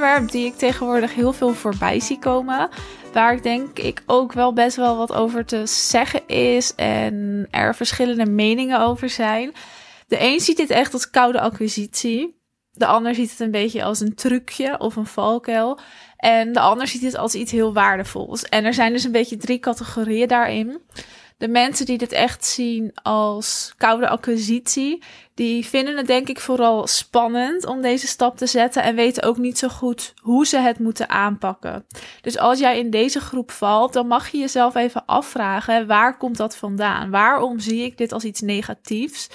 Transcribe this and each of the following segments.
Onderwerp die ik tegenwoordig heel veel voorbij zie komen. Waar ik denk ik ook wel best wel wat over te zeggen is. En er verschillende meningen over zijn. De een ziet dit echt als koude acquisitie. De ander ziet het een beetje als een trucje of een valkuil. En de ander ziet het als iets heel waardevols. En er zijn dus een beetje drie categorieën daarin de mensen die dit echt zien als koude acquisitie, die vinden het denk ik vooral spannend om deze stap te zetten en weten ook niet zo goed hoe ze het moeten aanpakken. Dus als jij in deze groep valt, dan mag je jezelf even afvragen: waar komt dat vandaan? Waarom zie ik dit als iets negatiefs?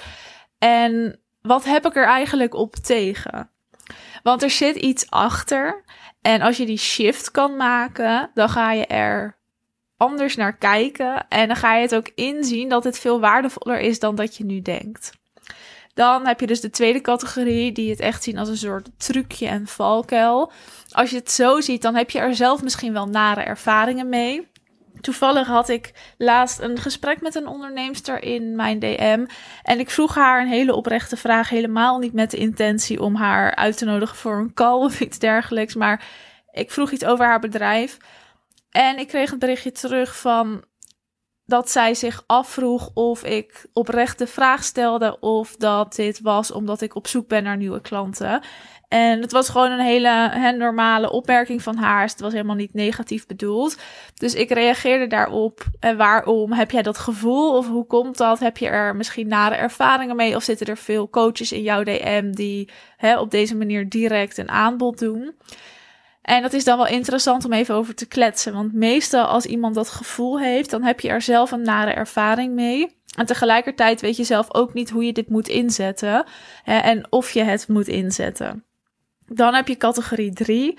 En wat heb ik er eigenlijk op tegen? Want er zit iets achter. En als je die shift kan maken, dan ga je er anders naar kijken. En dan ga je het ook inzien dat het veel waardevoller is dan dat je nu denkt. Dan heb je dus de tweede categorie, die het echt zien als een soort trucje en valkuil. Als je het zo ziet, dan heb je er zelf misschien wel nare ervaringen mee. Toevallig had ik laatst een gesprek met een onderneemster in mijn DM. En ik vroeg haar een hele oprechte vraag. Helemaal niet met de intentie om haar uit te nodigen voor een call of iets dergelijks. Maar ik vroeg iets over haar bedrijf. En ik kreeg een berichtje terug van dat zij zich afvroeg of ik oprecht de vraag stelde of dat dit was omdat ik op zoek ben naar nieuwe klanten. En het was gewoon een hele normale opmerking van haar. Het was helemaal niet negatief bedoeld. Dus ik reageerde daarop. En waarom? Heb jij dat gevoel? Of hoe komt dat? Heb je er misschien nare ervaringen mee? Of zitten er veel coaches in jouw DM die op deze manier direct een aanbod doen? En dat is dan wel interessant om even over te kletsen. Want meestal als iemand dat gevoel heeft, dan heb je er zelf een nare ervaring mee. En tegelijkertijd weet je zelf ook niet hoe je dit moet inzetten. Hè, en of je het moet inzetten. Dan heb je categorie 3.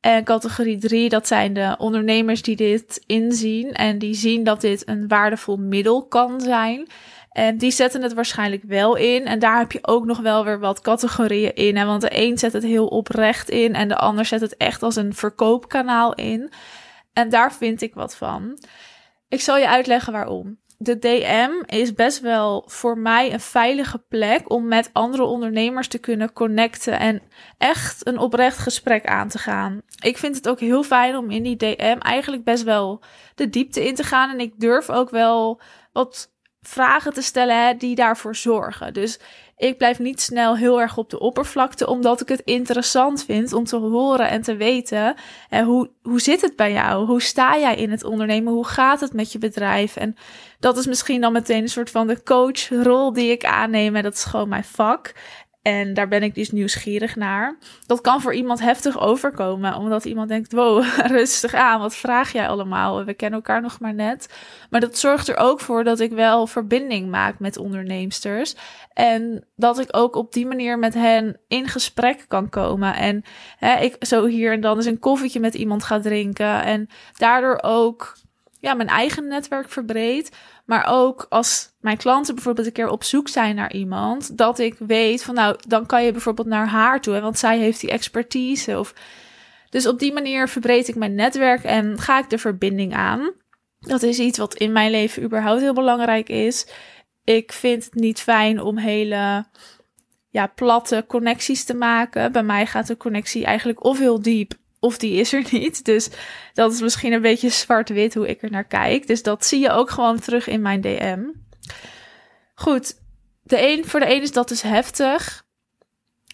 En categorie 3, dat zijn de ondernemers die dit inzien. En die zien dat dit een waardevol middel kan zijn. En die zetten het waarschijnlijk wel in. En daar heb je ook nog wel weer wat categorieën in. Hè? Want de een zet het heel oprecht in en de ander zet het echt als een verkoopkanaal in. En daar vind ik wat van. Ik zal je uitleggen waarom. De DM is best wel voor mij een veilige plek om met andere ondernemers te kunnen connecten en echt een oprecht gesprek aan te gaan. Ik vind het ook heel fijn om in die DM eigenlijk best wel de diepte in te gaan. En ik durf ook wel wat vragen te stellen hè, die daarvoor zorgen. Dus ik blijf niet snel heel erg op de oppervlakte, omdat ik het interessant vind om te horen en te weten. En hoe, hoe zit het bij jou? Hoe sta jij in het ondernemen? Hoe gaat het met je bedrijf? En dat is misschien dan meteen een soort van de coachrol die ik aanneem. En dat is gewoon mijn vak. En daar ben ik dus nieuwsgierig naar. Dat kan voor iemand heftig overkomen, omdat iemand denkt: wow, rustig aan, wat vraag jij allemaal? We kennen elkaar nog maar net. Maar dat zorgt er ook voor dat ik wel verbinding maak met onderneemsters. En dat ik ook op die manier met hen in gesprek kan komen. En hè, ik zo hier en dan eens een koffietje met iemand ga drinken. En daardoor ook ja, mijn eigen netwerk verbreed. Maar ook als mijn klanten bijvoorbeeld een keer op zoek zijn naar iemand, dat ik weet van nou, dan kan je bijvoorbeeld naar haar toe, hè, want zij heeft die expertise. Of... Dus op die manier verbreed ik mijn netwerk en ga ik de verbinding aan. Dat is iets wat in mijn leven überhaupt heel belangrijk is. Ik vind het niet fijn om hele ja, platte connecties te maken. Bij mij gaat de connectie eigenlijk of heel diep of die is er niet. Dus dat is misschien een beetje zwart-wit hoe ik er naar kijk. Dus dat zie je ook gewoon terug in mijn DM. Goed, de een, voor de een is dat dus heftig,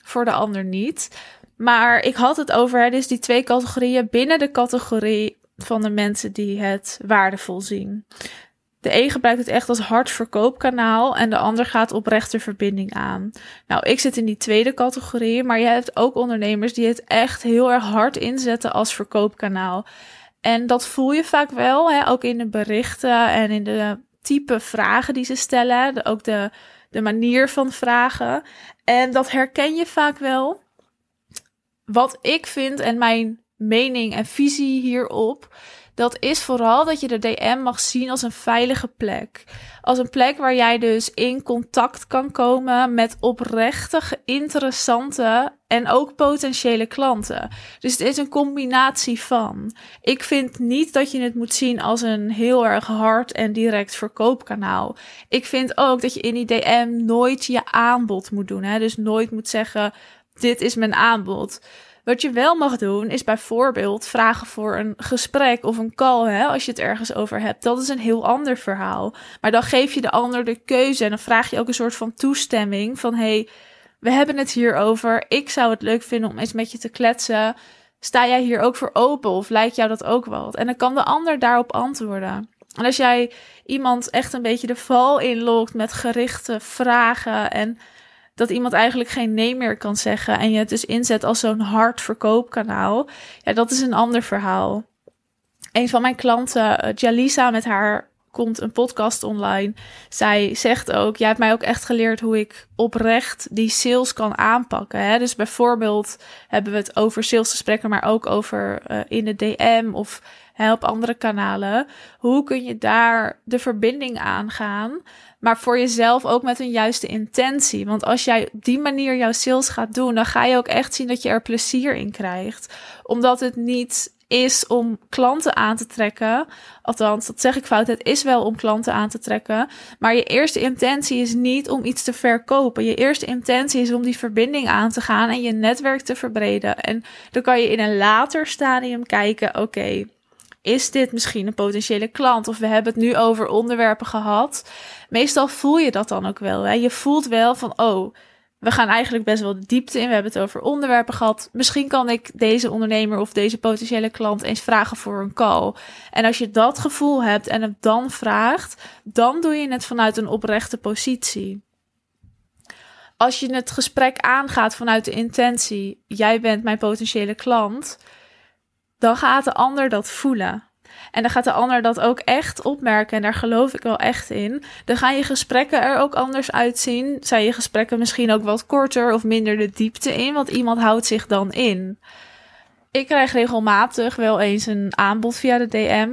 voor de ander niet. Maar ik had het over, dus die twee categorieën binnen de categorie van de mensen die het waardevol zien. De een gebruikt het echt als hard verkoopkanaal en de ander gaat oprecht de verbinding aan. Nou, ik zit in die tweede categorie, maar je hebt ook ondernemers die het echt heel erg hard inzetten als verkoopkanaal. En dat voel je vaak wel, hè, ook in de berichten en in de type vragen die ze stellen, ook de, de manier van vragen. En dat herken je vaak wel. Wat ik vind en mijn mening en visie hierop dat is vooral dat je de DM mag zien als een veilige plek. Als een plek waar jij dus in contact kan komen met oprechte, interessante en ook potentiële klanten. Dus het is een combinatie van. Ik vind niet dat je het moet zien als een heel erg hard en direct verkoopkanaal. Ik vind ook dat je in die DM nooit je aanbod moet doen. Hè? Dus nooit moet zeggen: Dit is mijn aanbod. Wat je wel mag doen, is bijvoorbeeld vragen voor een gesprek of een call, hè, als je het ergens over hebt. Dat is een heel ander verhaal. Maar dan geef je de ander de keuze en dan vraag je ook een soort van toestemming van hey, we hebben het hier over. Ik zou het leuk vinden om eens met je te kletsen. Sta jij hier ook voor open of lijkt jou dat ook wat? En dan kan de ander daarop antwoorden. En als jij iemand echt een beetje de val inlokt met gerichte vragen en dat iemand eigenlijk geen nee meer kan zeggen en je het dus inzet als zo'n hard verkoopkanaal, ja, dat is een ander verhaal. Een van mijn klanten, eh, Jalisa, met haar komt een podcast online. Zij zegt ook: Jij hebt mij ook echt geleerd hoe ik oprecht die sales kan aanpakken. Hè? Dus bijvoorbeeld hebben we het over salesgesprekken, maar ook over uh, in de DM of hè, op andere kanalen. Hoe kun je daar de verbinding aangaan? Maar voor jezelf ook met een juiste intentie. Want als jij op die manier jouw sales gaat doen, dan ga je ook echt zien dat je er plezier in krijgt. Omdat het niet is om klanten aan te trekken. Althans, dat zeg ik fout. Het is wel om klanten aan te trekken. Maar je eerste intentie is niet om iets te verkopen. Je eerste intentie is om die verbinding aan te gaan en je netwerk te verbreden. En dan kan je in een later stadium kijken: oké, is dit misschien een potentiële klant? Of we hebben het nu over onderwerpen gehad. Meestal voel je dat dan ook wel. Hè? Je voelt wel van: oh we gaan eigenlijk best wel de diepte in. We hebben het over onderwerpen gehad. Misschien kan ik deze ondernemer of deze potentiële klant eens vragen voor een call. En als je dat gevoel hebt en het dan vraagt, dan doe je het vanuit een oprechte positie. Als je het gesprek aangaat vanuit de intentie: jij bent mijn potentiële klant, dan gaat de ander dat voelen. En dan gaat de ander dat ook echt opmerken. En daar geloof ik wel echt in. Dan gaan je gesprekken er ook anders uitzien. Zijn je gesprekken misschien ook wat korter of minder de diepte in. Want iemand houdt zich dan in. Ik krijg regelmatig wel eens een aanbod via de DM.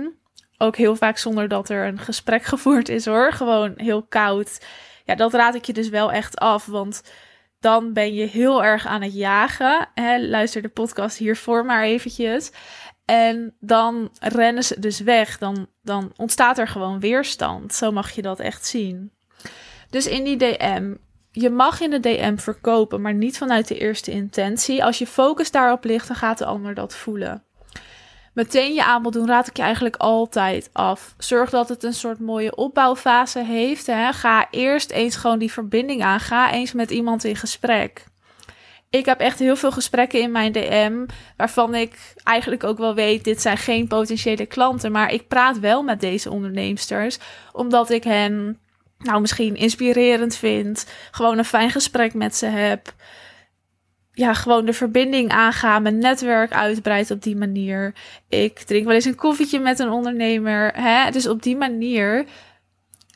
Ook heel vaak zonder dat er een gesprek gevoerd is hoor. Gewoon heel koud. Ja, dat raad ik je dus wel echt af. Want dan ben je heel erg aan het jagen. Hè? Luister de podcast hiervoor maar eventjes. En dan rennen ze dus weg. Dan, dan ontstaat er gewoon weerstand. Zo mag je dat echt zien. Dus in die DM, je mag in de DM verkopen, maar niet vanuit de eerste intentie. Als je focus daarop ligt, dan gaat de ander dat voelen. Meteen je aanbod doen raad ik je eigenlijk altijd af. Zorg dat het een soort mooie opbouwfase heeft. Hè. Ga eerst eens gewoon die verbinding aan. Ga eens met iemand in gesprek ik heb echt heel veel gesprekken in mijn DM. Waarvan ik eigenlijk ook wel weet: dit zijn geen potentiële klanten. Maar ik praat wel met deze onderneemsters. Omdat ik hen nou misschien inspirerend vind. Gewoon een fijn gesprek met ze heb. Ja, gewoon de verbinding aangaan, mijn netwerk uitbreidt op die manier. Ik drink wel eens een koffietje met een ondernemer. Hè? Dus op die manier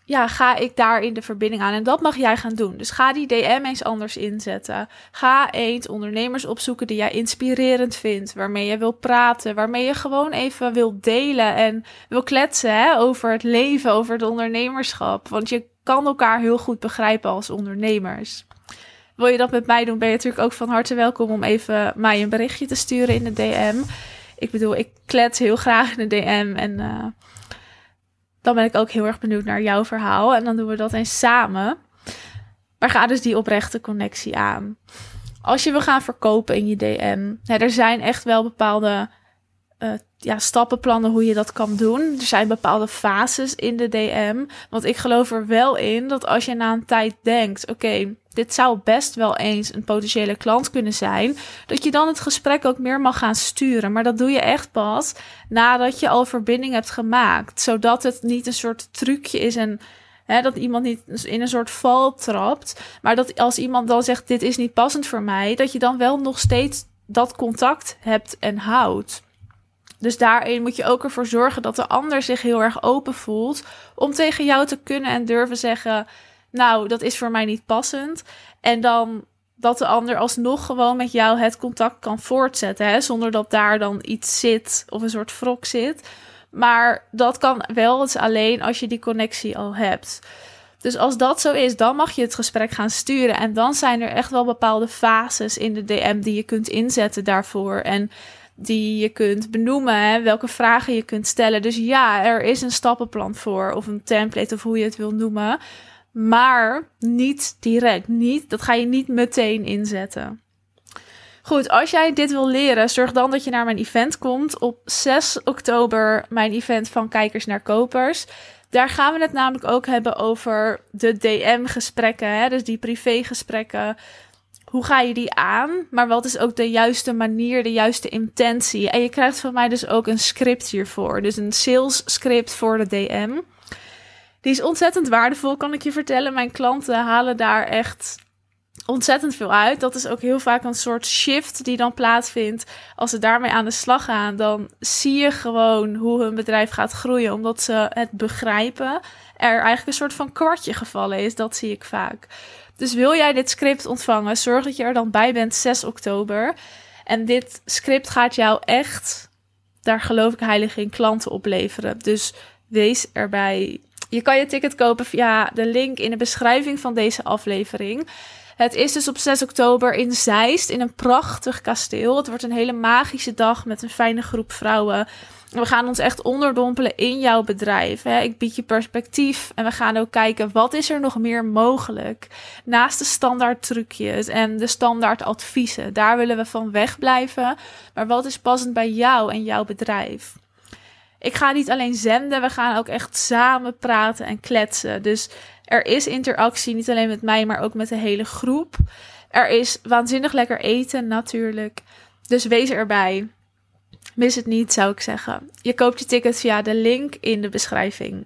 ja, ga ik daar in de verbinding aan. En dat mag jij gaan doen. Dus ga die DM eens anders inzetten. Ga eens ondernemers opzoeken die jij inspirerend vindt. Waarmee je wil praten. Waarmee je gewoon even wil delen en wil kletsen hè, over het leven, over het ondernemerschap. Want je kan elkaar heel goed begrijpen als ondernemers. Wil je dat met mij doen, ben je natuurlijk ook van harte welkom om even mij een berichtje te sturen in de DM. Ik bedoel, ik klets heel graag in de DM en... Uh, dan ben ik ook heel erg benieuwd naar jouw verhaal. En dan doen we dat eens samen. Maar ga dus die oprechte connectie aan. Als je wil gaan verkopen in je DM, er zijn echt wel bepaalde uh, ja, stappenplannen hoe je dat kan doen. Er zijn bepaalde fases in de DM. Want ik geloof er wel in dat als je na een tijd denkt: oké, dit zou best wel eens een potentiële klant kunnen zijn, dat je dan het gesprek ook meer mag gaan sturen. Maar dat doe je echt pas nadat je al verbinding hebt gemaakt, zodat het niet een soort trucje is en dat iemand niet in een soort val trapt, maar dat als iemand dan zegt: dit is niet passend voor mij, dat je dan wel nog steeds dat contact hebt en houdt. Dus daarin moet je ook ervoor zorgen dat de ander zich heel erg open voelt om tegen jou te kunnen en durven zeggen: Nou, dat is voor mij niet passend. En dan dat de ander alsnog gewoon met jou het contact kan voortzetten, hè, zonder dat daar dan iets zit of een soort wrok zit. Maar dat kan wel eens alleen als je die connectie al hebt. Dus als dat zo is, dan mag je het gesprek gaan sturen. En dan zijn er echt wel bepaalde fases in de DM die je kunt inzetten daarvoor. En die je kunt benoemen, welke vragen je kunt stellen. Dus ja, er is een stappenplan voor, of een template, of hoe je het wil noemen. Maar niet direct. Niet, dat ga je niet meteen inzetten. Goed, als jij dit wil leren, zorg dan dat je naar mijn event komt. Op 6 oktober, mijn event van kijkers naar kopers. Daar gaan we het namelijk ook hebben over de DM-gesprekken, dus die privégesprekken. Hoe ga je die aan? Maar wat is ook de juiste manier, de juiste intentie? En je krijgt van mij dus ook een script hiervoor. Dus een sales script voor de DM. Die is ontzettend waardevol, kan ik je vertellen. Mijn klanten halen daar echt ontzettend veel uit. Dat is ook heel vaak een soort shift die dan plaatsvindt. Als ze daarmee aan de slag gaan, dan zie je gewoon hoe hun bedrijf gaat groeien, omdat ze het begrijpen. Er eigenlijk een soort van kwartje gevallen is, dat zie ik vaak. Dus wil jij dit script ontvangen, zorg dat je er dan bij bent 6 oktober. En dit script gaat jou echt, daar geloof ik heilig in, klanten opleveren. Dus wees erbij. Je kan je ticket kopen via de link in de beschrijving van deze aflevering. Het is dus op 6 oktober in Zeist in een prachtig kasteel. Het wordt een hele magische dag met een fijne groep vrouwen. We gaan ons echt onderdompelen in jouw bedrijf. Hè. Ik bied je perspectief en we gaan ook kijken wat is er nog meer mogelijk. Naast de standaard trucjes en de standaard adviezen. Daar willen we van wegblijven. Maar wat is passend bij jou en jouw bedrijf? Ik ga niet alleen zenden, we gaan ook echt samen praten en kletsen. Dus er is interactie, niet alleen met mij, maar ook met de hele groep. Er is waanzinnig lekker eten natuurlijk. Dus wees erbij. Mis het niet, zou ik zeggen. Je koopt je ticket via de link in de beschrijving.